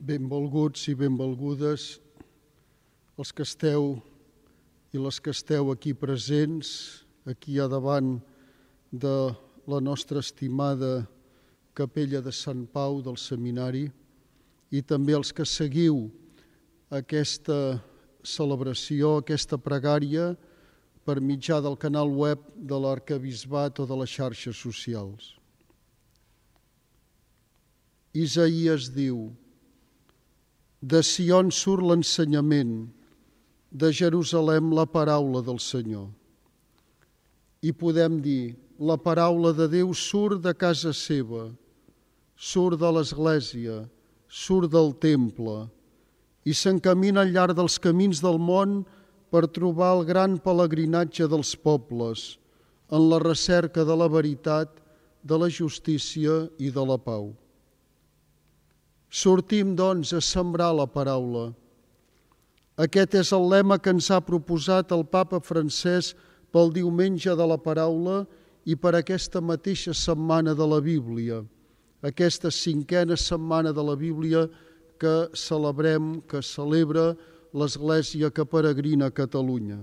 benvolguts i benvolgudes els que esteu i les que esteu aquí presents, aquí a davant de la nostra estimada capella de Sant Pau del Seminari i també els que seguiu aquesta celebració, aquesta pregària per mitjà del canal web de l'Arcabisbat o de les xarxes socials. Isaías diu, de Sion surt l'ensenyament, de Jerusalem la paraula del Senyor. I podem dir, la paraula de Déu surt de casa seva, surt de l'església, surt del temple i s'encamina al llarg dels camins del món per trobar el gran pelegrinatge dels pobles en la recerca de la veritat, de la justícia i de la pau. Sortim, doncs, a sembrar la paraula. Aquest és el lema que ens ha proposat el papa francès pel diumenge de la paraula i per aquesta mateixa setmana de la Bíblia, aquesta cinquena setmana de la Bíblia que celebrem, que celebra l'Església que peregrina a Catalunya.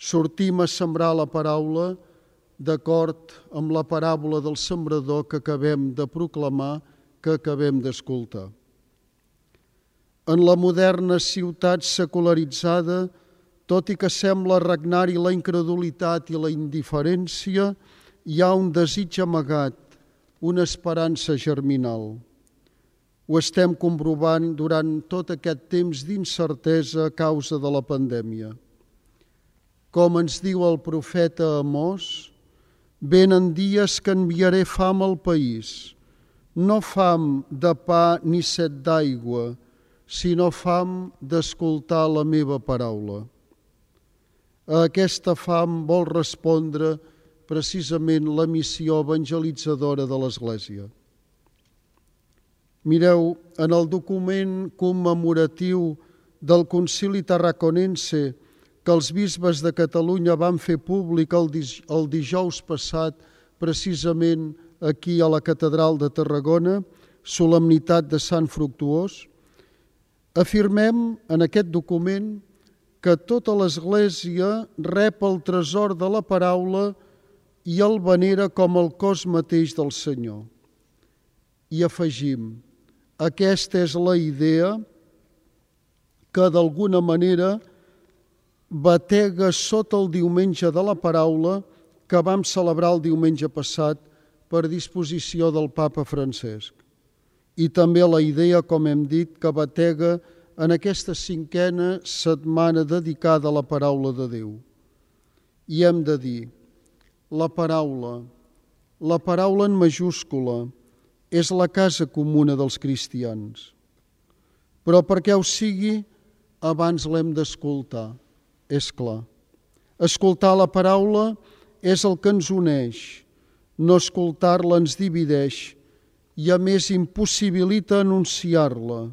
Sortim a sembrar la paraula d'acord amb la paràbola del sembrador que acabem de proclamar que acabem d'escoltar. En la moderna ciutat secularitzada, tot i que sembla regnar-hi la incredulitat i la indiferència, hi ha un desig amagat, una esperança germinal. Ho estem comprovant durant tot aquest temps d'incertesa a causa de la pandèmia. Com ens diu el profeta Amós, venen dies que enviaré fam al país, no fam de pa ni set d'aigua, sinó fam d'escoltar la meva paraula. A aquesta fam vol respondre precisament la missió evangelitzadora de l'Església. Mireu, en el document commemoratiu del Concili Tarraconense que els bisbes de Catalunya van fer públic el, dijous passat, precisament aquí a la Catedral de Tarragona, solemnitat de Sant Fructuós, afirmem en aquest document que tota l'Església rep el tresor de la paraula i el venera com el cos mateix del Senyor. I afegim, aquesta és la idea que d'alguna manera batega sota el diumenge de la paraula que vam celebrar el diumenge passat per disposició del papa Francesc. I també la idea, com hem dit, que batega en aquesta cinquena setmana dedicada a la paraula de Déu. I hem de dir, la paraula, la paraula en majúscula, és la casa comuna dels cristians. Però perquè ho sigui, abans l'hem d'escoltar, és clar. Escoltar la paraula és el que ens uneix, no escoltar-la ens divideix i a més impossibilita anunciar-la,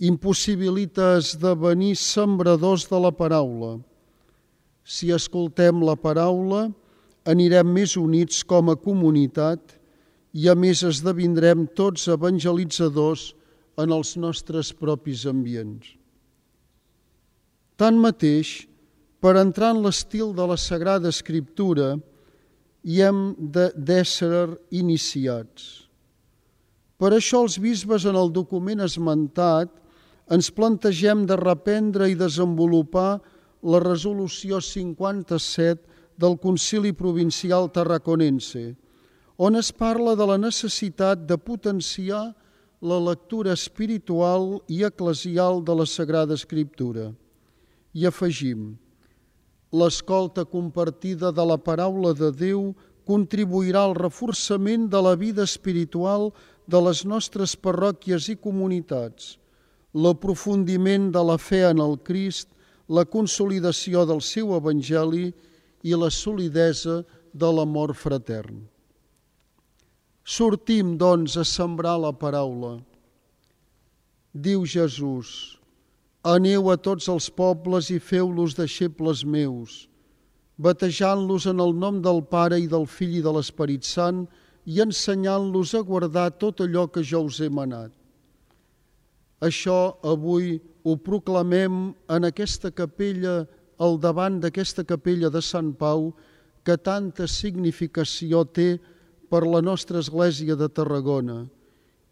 impossibilita esdevenir sembradors de la paraula. Si escoltem la paraula, anirem més units com a comunitat i a més esdevindrem tots evangelitzadors en els nostres propis ambients. Tanmateix, per entrar en l'estil de la Sagrada Escriptura, i hem d'ésser iniciats. Per això els bisbes en el document esmentat ens plantegem de reprendre i desenvolupar la resolució 57 del Concili Provincial Tarraconense, on es parla de la necessitat de potenciar la lectura espiritual i eclesial de la Sagrada Escriptura. I afegim, L'escolta compartida de la paraula de Déu contribuirà al reforçament de la vida espiritual de les nostres parròquies i comunitats, l'aprofundiment de la fe en el Crist, la consolidació del seu evangeli i la solidesa de l'amor fratern. Sortim, doncs, a sembrar la paraula. Diu Jesús, Aneu a tots els pobles i feu-los deixebles meus, batejant-los en el nom del Pare i del Fill i de l'Esperit Sant i ensenyant-los a guardar tot allò que jo us he manat. Això avui ho proclamem en aquesta capella, al davant d'aquesta capella de Sant Pau, que tanta significació té per la nostra església de Tarragona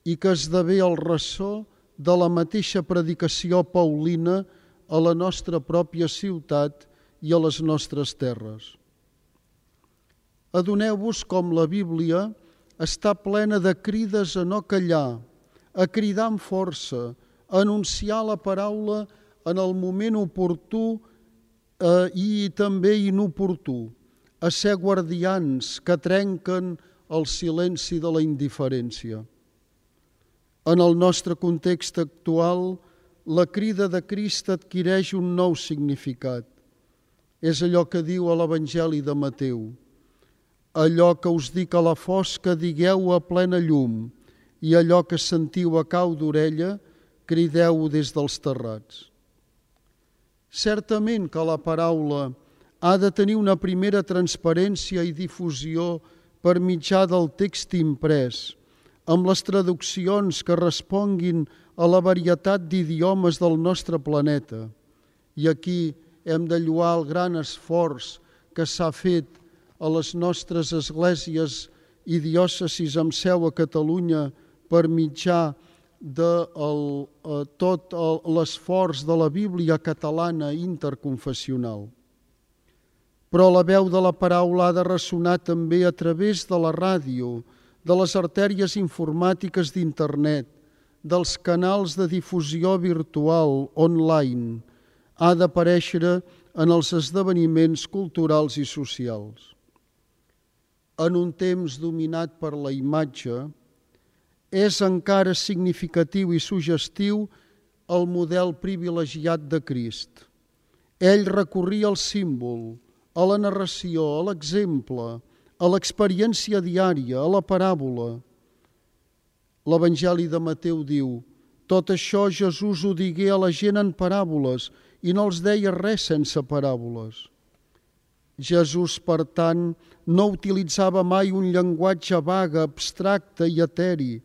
i que esdevé el ressò de la mateixa predicació paulina a la nostra pròpia ciutat i a les nostres terres. Adoneu-vos com la Bíblia està plena de crides a no callar, a cridar amb força, a anunciar la paraula en el moment oportú eh, i també inoportú, a ser guardians que trenquen el silenci de la indiferència. En el nostre context actual, la crida de Crist adquireix un nou significat. És allò que diu a l'Evangeli de Mateu. Allò que us dic a la fosca, digueu a plena llum, i allò que sentiu a cau d'orella, crideu des dels terrats. Certament que la paraula ha de tenir una primera transparència i difusió per mitjà del text imprès, amb les traduccions que responguin a la varietat d'idiomes del nostre planeta. I aquí hem de lluar el gran esforç que s'ha fet a les nostres esglésies i diòcesis amb seu a Catalunya per mitjà de el, eh, tot l'esforç de la Bíblia catalana interconfessional però la veu de la paraula ha de ressonar també a través de la ràdio, de les artèries informàtiques d'internet, dels canals de difusió virtual, online, ha d'aparèixer en els esdeveniments culturals i socials. En un temps dominat per la imatge, és encara significatiu i sugestiu el model privilegiat de Crist. Ell recorria al símbol, a la narració, a l'exemple, a l'experiència diària, a la paràbola. L'Evangeli de Mateu diu tot això Jesús ho digué a la gent en paràboles i no els deia res sense paràboles. Jesús, per tant, no utilitzava mai un llenguatge vaga, abstracte i eteri,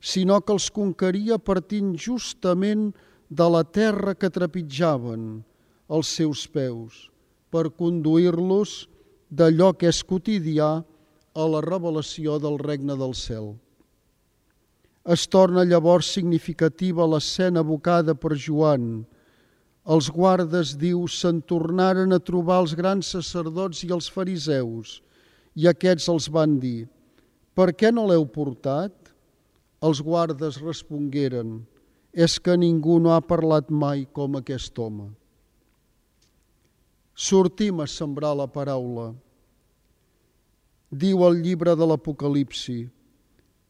sinó que els conqueria partint justament de la terra que trepitjaven els seus peus per conduir-los d'allò que és quotidià a la revelació del regne del cel. Es torna llavors significativa l'escena evocada per Joan. Els guardes, diu, se'n tornaren a trobar els grans sacerdots i els fariseus, i aquests els van dir, per què no l'heu portat? Els guardes respongueren, és que ningú no ha parlat mai com aquest home sortim a sembrar la paraula. Diu el llibre de l'Apocalipsi,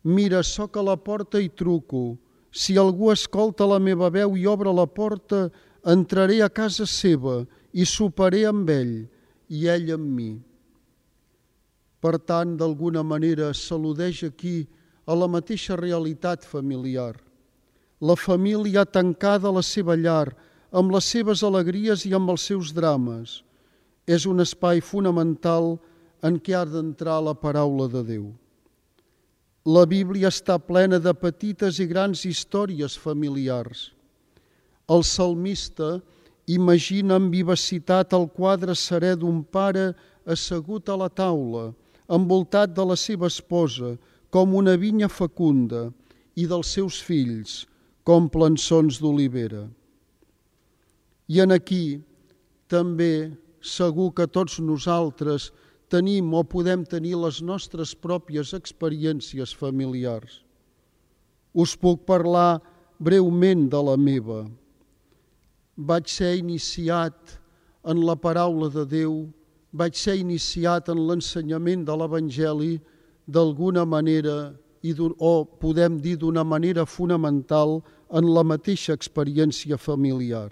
Mira, soc a la porta i truco. Si algú escolta la meva veu i obre la porta, entraré a casa seva i soparé amb ell i ell amb mi. Per tant, d'alguna manera, s'al·ludeix aquí a la mateixa realitat familiar. La família tancada a la seva llar, amb les seves alegries i amb els seus drames. És un espai fonamental en què ha d'entrar la paraula de Déu. La Bíblia està plena de petites i grans històries familiars. El salmista imagina amb vivacitat el quadre serè d'un pare assegut a la taula, envoltat de la seva esposa, com una vinya fecunda, i dels seus fills, com plançons d'olivera. I en aquí també segur que tots nosaltres tenim o podem tenir les nostres pròpies experiències familiars. Us puc parlar breument de la meva. Vaig ser iniciat en la paraula de Déu, vaig ser iniciat en l'ensenyament de l'Evangeli d'alguna manera i o podem dir d'una manera fonamental en la mateixa experiència familiar.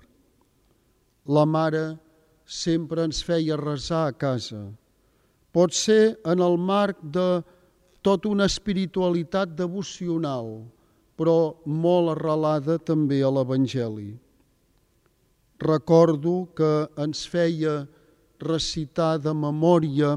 La mare sempre ens feia resar a casa. Pot ser en el marc de tota una espiritualitat devocional, però molt arrelada també a l'Evangeli. Recordo que ens feia recitar de memòria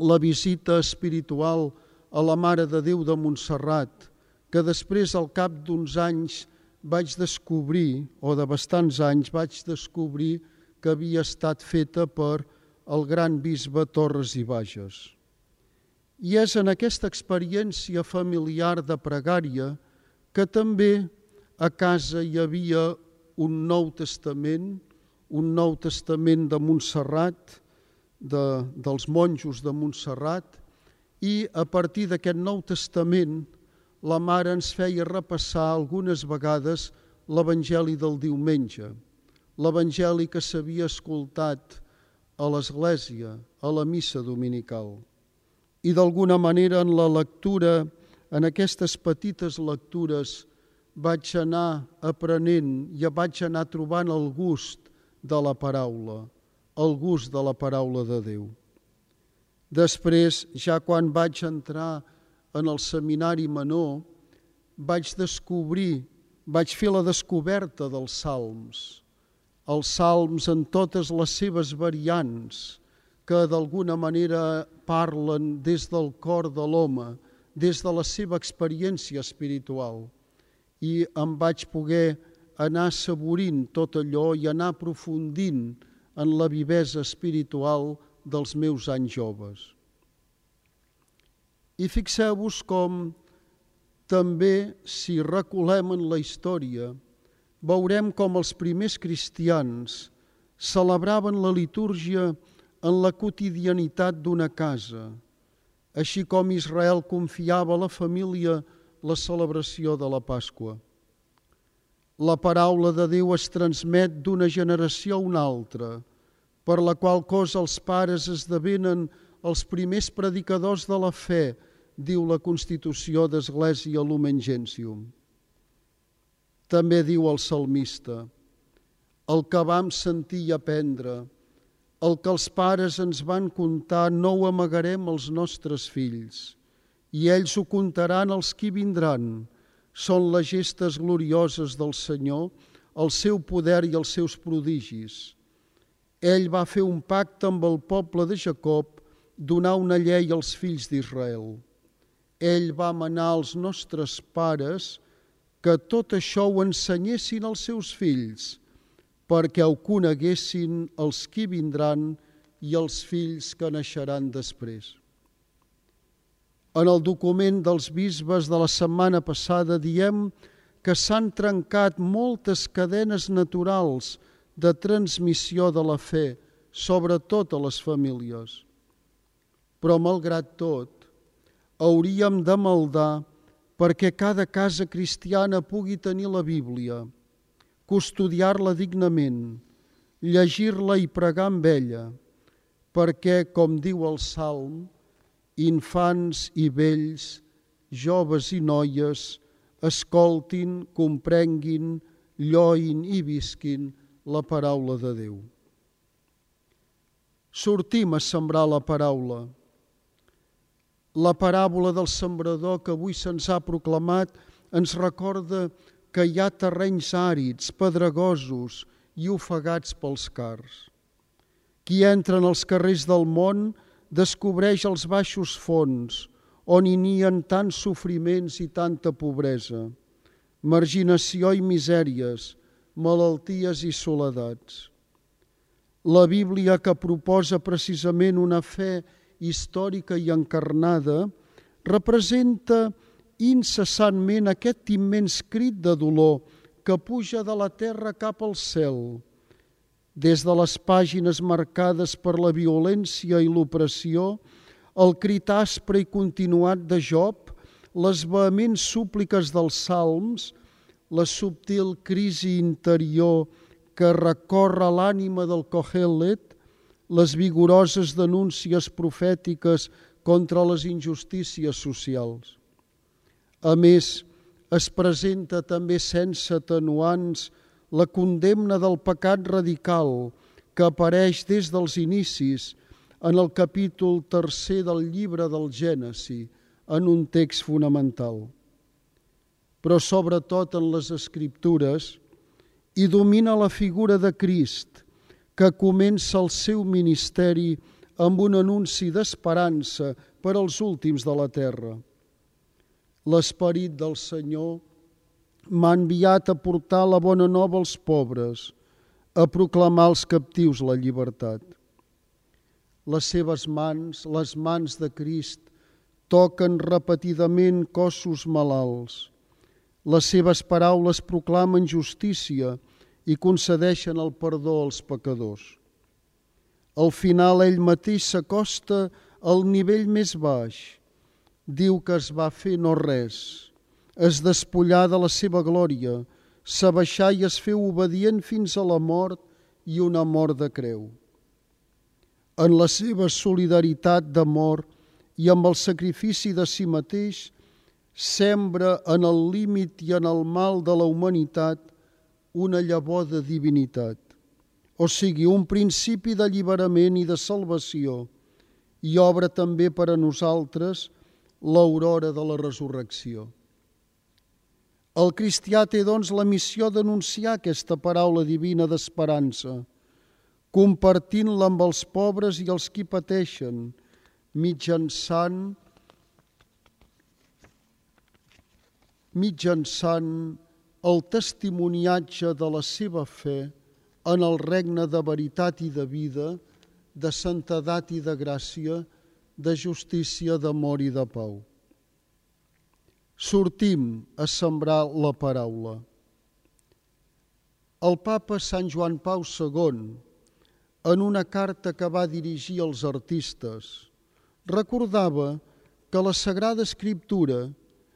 la visita espiritual a la Mare de Déu de Montserrat, que després, al cap d'uns anys, vaig descobrir, o de bastants anys, vaig descobrir que havia estat feta per el gran bisbe Torres i Bages. I és en aquesta experiència familiar de pregària que també a casa hi havia un Nou Testament, un Nou Testament de Montserrat, de, dels monjos de Montserrat, i a partir d'aquest Nou Testament la mare ens feia repassar algunes vegades l'Evangeli del diumenge, l'Evangeli que s'havia escoltat a l'Església, a la missa dominical. I d'alguna manera en la lectura, en aquestes petites lectures, vaig anar aprenent i vaig anar trobant el gust de la paraula, el gust de la paraula de Déu. Després, ja quan vaig entrar en el seminari menor, vaig descobrir, vaig fer la descoberta dels salms, els salms en totes les seves variants, que d'alguna manera parlen des del cor de l'home, des de la seva experiència espiritual. I em vaig poder anar saborint tot allò i anar aprofundint en la vivesa espiritual dels meus anys joves. I fixeu-vos com també, si recolem en la història, veurem com els primers cristians celebraven la litúrgia en la quotidianitat d'una casa, així com Israel confiava a la família la celebració de la Pasqua. La paraula de Déu es transmet d'una generació a una altra, per la qual cosa els pares esdevenen els primers predicadors de la fe, diu la Constitució d'Església Lumen Gentium. També diu el salmista, el que vam sentir i aprendre, el que els pares ens van contar no ho amagarem als nostres fills, i ells ho contaran als qui vindran, són les gestes glorioses del Senyor, el seu poder i els seus prodigis. Ell va fer un pacte amb el poble de Jacob, donar una llei als fills d'Israel. Ell va manar als nostres pares que tot això ho ensenyessin als seus fills, perquè ho coneguessin els qui vindran i els fills que naixeran després. En el document dels bisbes de la setmana passada diem que s'han trencat moltes cadenes naturals de transmissió de la fe, sobretot a les famílies. Però, malgrat tot, hauríem de maldar perquè cada casa cristiana pugui tenir la Bíblia, custodiar-la dignament, llegir-la i pregar amb ella, perquè, com diu el Salm, infants i vells, joves i noies, escoltin, comprenguin, lloin i visquin la paraula de Déu. Sortim a sembrar la paraula. La paràbola del sembrador que avui se'ns ha proclamat ens recorda que hi ha terrenys àrids, pedregosos i ofegats pels cars. Qui entra en els carrers del món descobreix els baixos fons on hi nien tants sofriments i tanta pobresa, marginació i misèries, malalties i soledats. La Bíblia que proposa precisament una fe històrica i encarnada representa incessantment aquest immens crit de dolor que puja de la terra cap al cel, des de les pàgines marcades per la violència i l'opressió, el crit aspre i continuat de Job, les vehements súpliques dels salms, la subtil crisi interior que recorre l'ànima del Kohelet, les vigoroses denúncies profètiques contra les injustícies socials. A més, es presenta també sense atenuants la condemna del pecat radical que apareix des dels inicis en el capítol tercer del llibre del Gènesi, en un text fonamental. Però sobretot en les escriptures hi domina la figura de Crist, que comença el seu ministeri amb un anunci d'esperança per als últims de la terra. L'esperit del Senyor m'ha enviat a portar la bona nova als pobres, a proclamar als captius la llibertat. Les seves mans, les mans de Crist, toquen repetidament cossos malalts. Les seves paraules proclamen justícia i concedeixen el perdó als pecadors. Al final ell mateix s'acosta al nivell més baix. Diu que es va fer no res, es despullar de la seva glòria, s'abaixar i es feu obedient fins a la mort i una mort de creu. En la seva solidaritat d'amor i amb el sacrifici de si mateix, sembra en el límit i en el mal de la humanitat una llavor de divinitat, o sigui, un principi d'alliberament i de salvació, i obre també per a nosaltres l'aurora de la resurrecció. El cristià té, doncs, la missió d'anunciar aquesta paraula divina d'esperança, compartint-la amb els pobres i els qui pateixen, mitjançant mitjançant el testimoniatge de la seva fe en el regne de veritat i de vida, de santedat i de gràcia, de justícia, d'amor i de pau sortim a sembrar la paraula. El papa Sant Joan Pau II, en una carta que va dirigir als artistes, recordava que la Sagrada Escriptura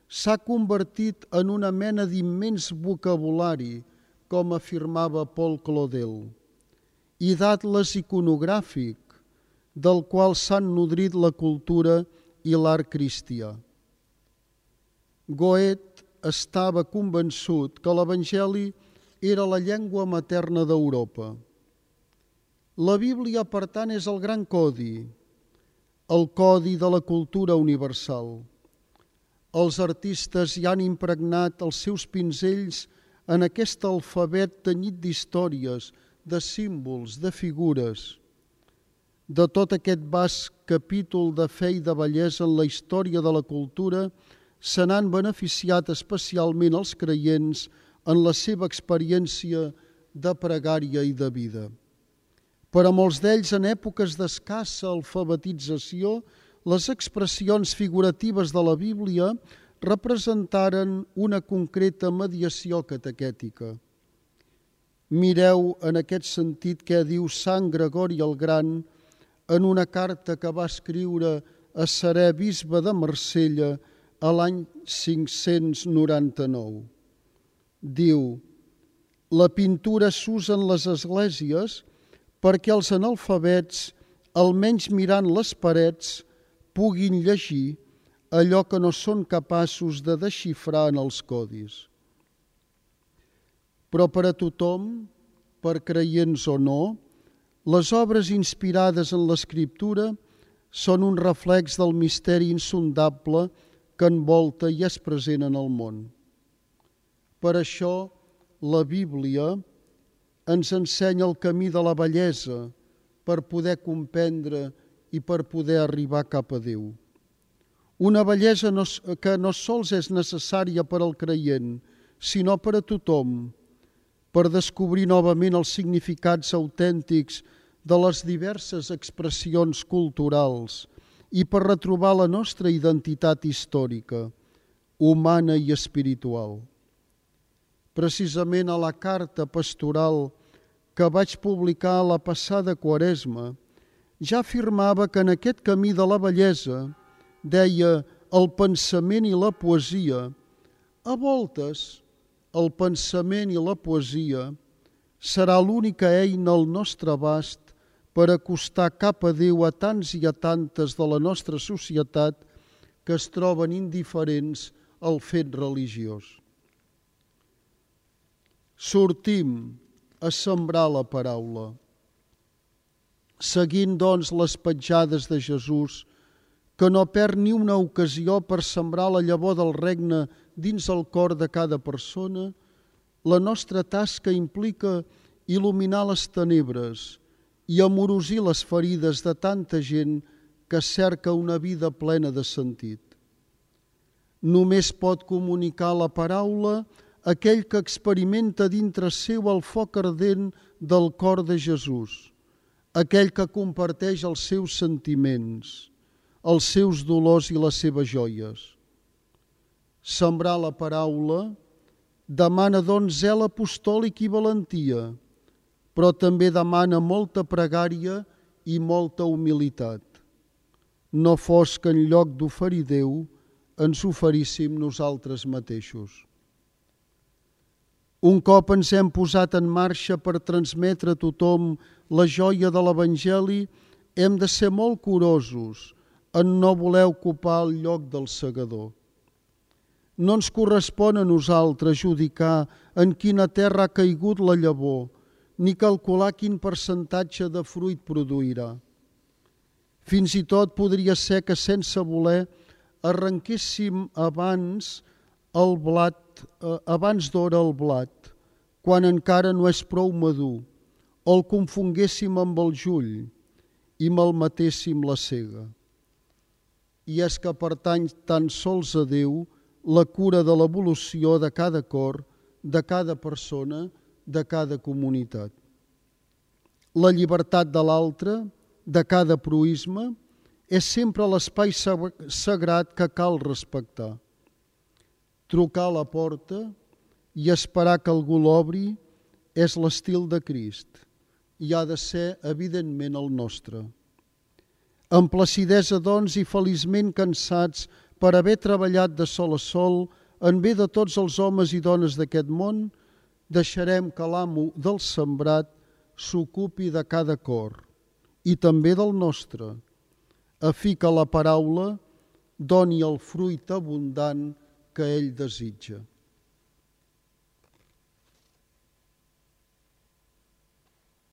s'ha convertit en una mena d'immens vocabulari, com afirmava Paul Claudel, i d'atles iconogràfic, del qual s'han nodrit la cultura i l'art cristià. Goethe estava convençut que l'Evangeli era la llengua materna d'Europa. La Bíblia, per tant, és el gran codi, el codi de la cultura universal. Els artistes hi han impregnat els seus pinzells en aquest alfabet tenyit d'històries, de símbols, de figures. De tot aquest vast capítol de fe i de bellesa en la història de la cultura, se n'han beneficiat especialment els creients en la seva experiència de pregària i de vida. Per a molts d'ells, en èpoques d'escassa alfabetització, les expressions figuratives de la Bíblia representaren una concreta mediació catequètica. Mireu en aquest sentit què diu Sant Gregori el Gran en una carta que va escriure a Serè, bisbe de Marsella, a l'any 599. Diu, la pintura s'usa en les esglésies perquè els analfabets, almenys mirant les parets, puguin llegir allò que no són capaços de desxifrar en els codis. Però per a tothom, per creients o no, les obres inspirades en l'escriptura són un reflex del misteri insondable que envolta i és present en el món. Per això la Bíblia ens ensenya el camí de la bellesa per poder comprendre i per poder arribar cap a Déu. Una bellesa no, que no sols és necessària per al creient, sinó per a tothom, per descobrir novament els significats autèntics de les diverses expressions culturals i per retrobar la nostra identitat històrica, humana i espiritual. Precisament a la carta pastoral que vaig publicar a la passada quaresma, ja afirmava que en aquest camí de la bellesa, deia el pensament i la poesia, a voltes el pensament i la poesia serà l'única eina al nostre abast per acostar cap a Déu a tants i a tantes de la nostra societat que es troben indiferents al fet religiós. Sortim a sembrar la paraula. Seguint, doncs, les petjades de Jesús, que no perd ni una ocasió per sembrar la llavor del regne dins el cor de cada persona, la nostra tasca implica il·luminar les tenebres, i amorosir les ferides de tanta gent que cerca una vida plena de sentit. Només pot comunicar la paraula aquell que experimenta dintre seu el foc ardent del cor de Jesús, aquell que comparteix els seus sentiments, els seus dolors i les seves joies. Sembrar la paraula demana doncs zel apostòlic i valentia, però també demana molta pregària i molta humilitat. No fos que en lloc d'oferir Déu ens oferíssim nosaltres mateixos. Un cop ens hem posat en marxa per transmetre a tothom la joia de l'Evangeli, hem de ser molt curosos en no voler ocupar el lloc del segador. No ens correspon a nosaltres judicar en quina terra ha caigut la llavor, ni calcular quin percentatge de fruit produirà. Fins i tot podria ser que sense voler arrenquéssim abans el blat, abans d'hora el blat, quan encara no és prou madur, o el confonguéssim amb el jull i malmetéssim la cega. I és que pertany tan sols a Déu la cura de l'evolució de cada cor, de cada persona, de cada comunitat. La llibertat de l'altre, de cada proisme, és sempre l'espai sagrat que cal respectar. Trucar a la porta i esperar que algú l'obri és l'estil de Crist i ha de ser, evidentment, el nostre. Amb placidesa, doncs, i feliçment cansats per haver treballat de sol a sol en bé de tots els homes i dones d'aquest món, deixarem que l'amo del sembrat s'ocupi de cada cor i també del nostre, a fi que la paraula doni el fruit abundant que ell desitja.